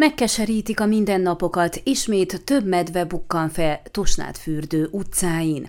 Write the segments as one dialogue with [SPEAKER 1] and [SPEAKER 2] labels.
[SPEAKER 1] Megkeserítik a mindennapokat, ismét több medve bukkan fel Tusnád fürdő utcáin.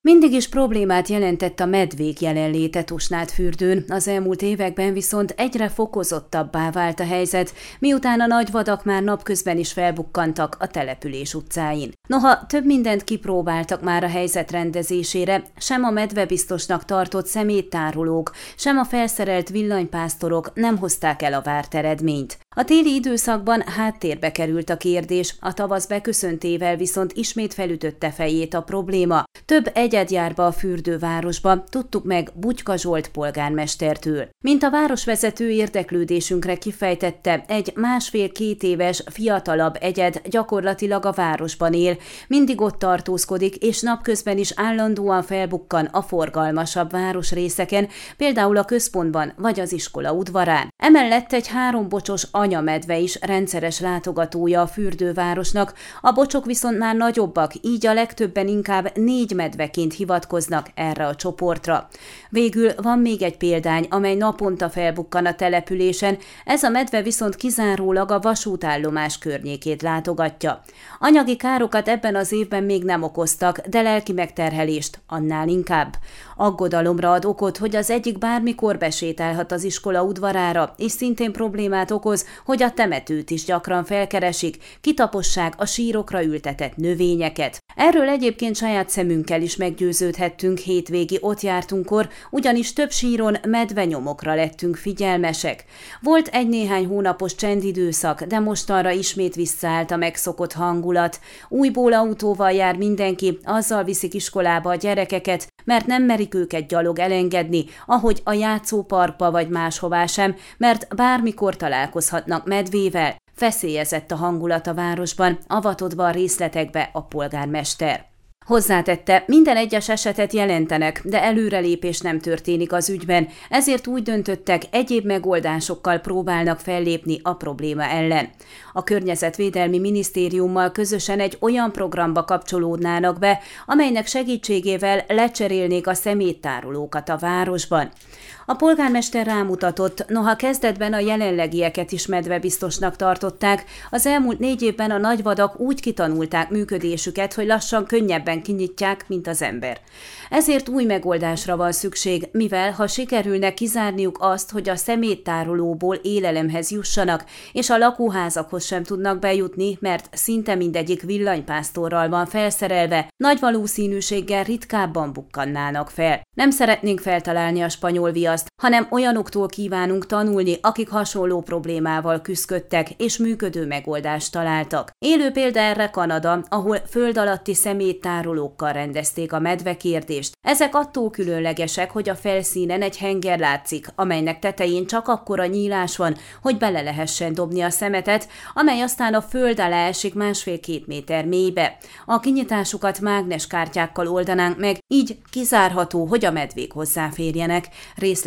[SPEAKER 1] Mindig is problémát jelentett a medvék jelenléte Tusnád fürdőn, az elmúlt években viszont egyre fokozottabbá vált a helyzet, miután a nagy vadak már napközben is felbukkantak a település utcáin. Noha több mindent kipróbáltak már a helyzet rendezésére, sem a medvebiztosnak tartott szeméttárolók, sem a felszerelt villanypásztorok nem hozták el a várt eredményt. A téli időszakban háttérbe került a kérdés, a tavasz beköszöntével viszont ismét felütötte fejét a probléma. Több egyed jár be a fürdővárosba, tudtuk meg Bugyka Zsolt polgármestertől. Mint a városvezető érdeklődésünkre kifejtette, egy másfél-két éves, fiatalabb egyed gyakorlatilag a városban él, mindig ott tartózkodik, és napközben is állandóan felbukkan a forgalmasabb városrészeken, például a központban vagy az iskola udvarán. Emellett egy hárombocsos anyamedve is rendszeres látogatója a fürdővárosnak, a bocsok viszont már nagyobbak, így a legtöbben inkább négy medveként hivatkoznak erre a csoportra. Végül van még egy példány, amely naponta felbukkan a településen, ez a medve viszont kizárólag a vasútállomás környékét látogatja. Anyagi károkat ebben az évben még nem okoztak, de lelki megterhelést annál inkább. Aggodalomra ad okot, hogy az egyik bármikor besétálhat az iskola udvarára, és szintén problémát okoz, hogy a temetőt is gyakran felkeresik, kitapossák a sírokra ültetett növényeket. Erről egyébként saját szemünkkel is meggyőződhettünk hétvégi ott jártunkkor, ugyanis több síron medvenyomokra lettünk figyelmesek. Volt egy-néhány hónapos csendidőszak, de mostanra ismét visszaállt a megszokott hangulat. Újból autóval jár mindenki, azzal viszik iskolába a gyerekeket, mert nem merik őket gyalog elengedni, ahogy a játszóparkba vagy máshová sem, mert bármikor találkozhatnak medvével. Feszélyezett a hangulat a városban, avatodva a részletekbe a polgármester. Hozzátette, minden egyes esetet jelentenek, de előrelépés nem történik az ügyben, ezért úgy döntöttek, egyéb megoldásokkal próbálnak fellépni a probléma ellen. A Környezetvédelmi Minisztériummal közösen egy olyan programba kapcsolódnának be, amelynek segítségével lecserélnék a szeméttárolókat a városban. A polgármester rámutatott, noha kezdetben a jelenlegieket is medvebiztosnak tartották, az elmúlt négy évben a nagyvadak úgy kitanulták működésüket, hogy lassan könnyebben kinyitják, mint az ember. Ezért új megoldásra van szükség, mivel ha sikerülne kizárniuk azt, hogy a szeméttárolóból élelemhez jussanak, és a lakóházakhoz sem tudnak bejutni, mert szinte mindegyik villanypásztorral van felszerelve, nagy valószínűséggel ritkábban bukkannának fel. Nem szeretnénk feltalálni a spanyol viaszt, hanem olyanoktól kívánunk tanulni, akik hasonló problémával küzdöttek és működő megoldást találtak. Élő példa erre Kanada, ahol föld alatti szeméttárolókkal rendezték a medvekérdést. Ezek attól különlegesek, hogy a felszínen egy henger látszik, amelynek tetején csak akkora nyílás van, hogy bele lehessen dobni a szemetet, amely aztán a föld alá esik másfél-két méter mélybe. A kinyitásukat mágneskártyákkal oldanánk meg, így kizárható, hogy a medvék hozzáférjenek,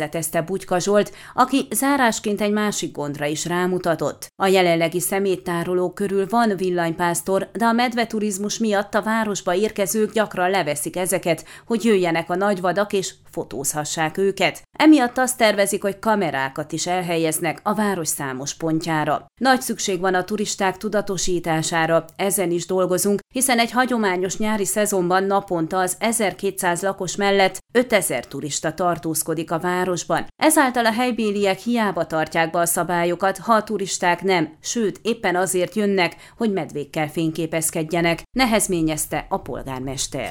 [SPEAKER 1] részletezte Bugyka Zsolt, aki zárásként egy másik gondra is rámutatott. A jelenlegi szeméttároló körül van villanypásztor, de a medveturizmus miatt a városba érkezők gyakran leveszik ezeket, hogy jöjjenek a nagyvadak és fotózhassák őket. Emiatt azt tervezik, hogy kamerákat is elhelyeznek a város számos pontjára. Nagy szükség van a turisták tudatosítására, ezen is dolgozunk, hiszen egy hagyományos nyári szezonban naponta az 1200 lakos mellett 5000 turista tartózkodik a városban. Ezáltal a helybéliek hiába tartják be a szabályokat, ha a turisták nem, sőt éppen azért jönnek, hogy medvékkel fényképezkedjenek, nehezményezte a polgármester.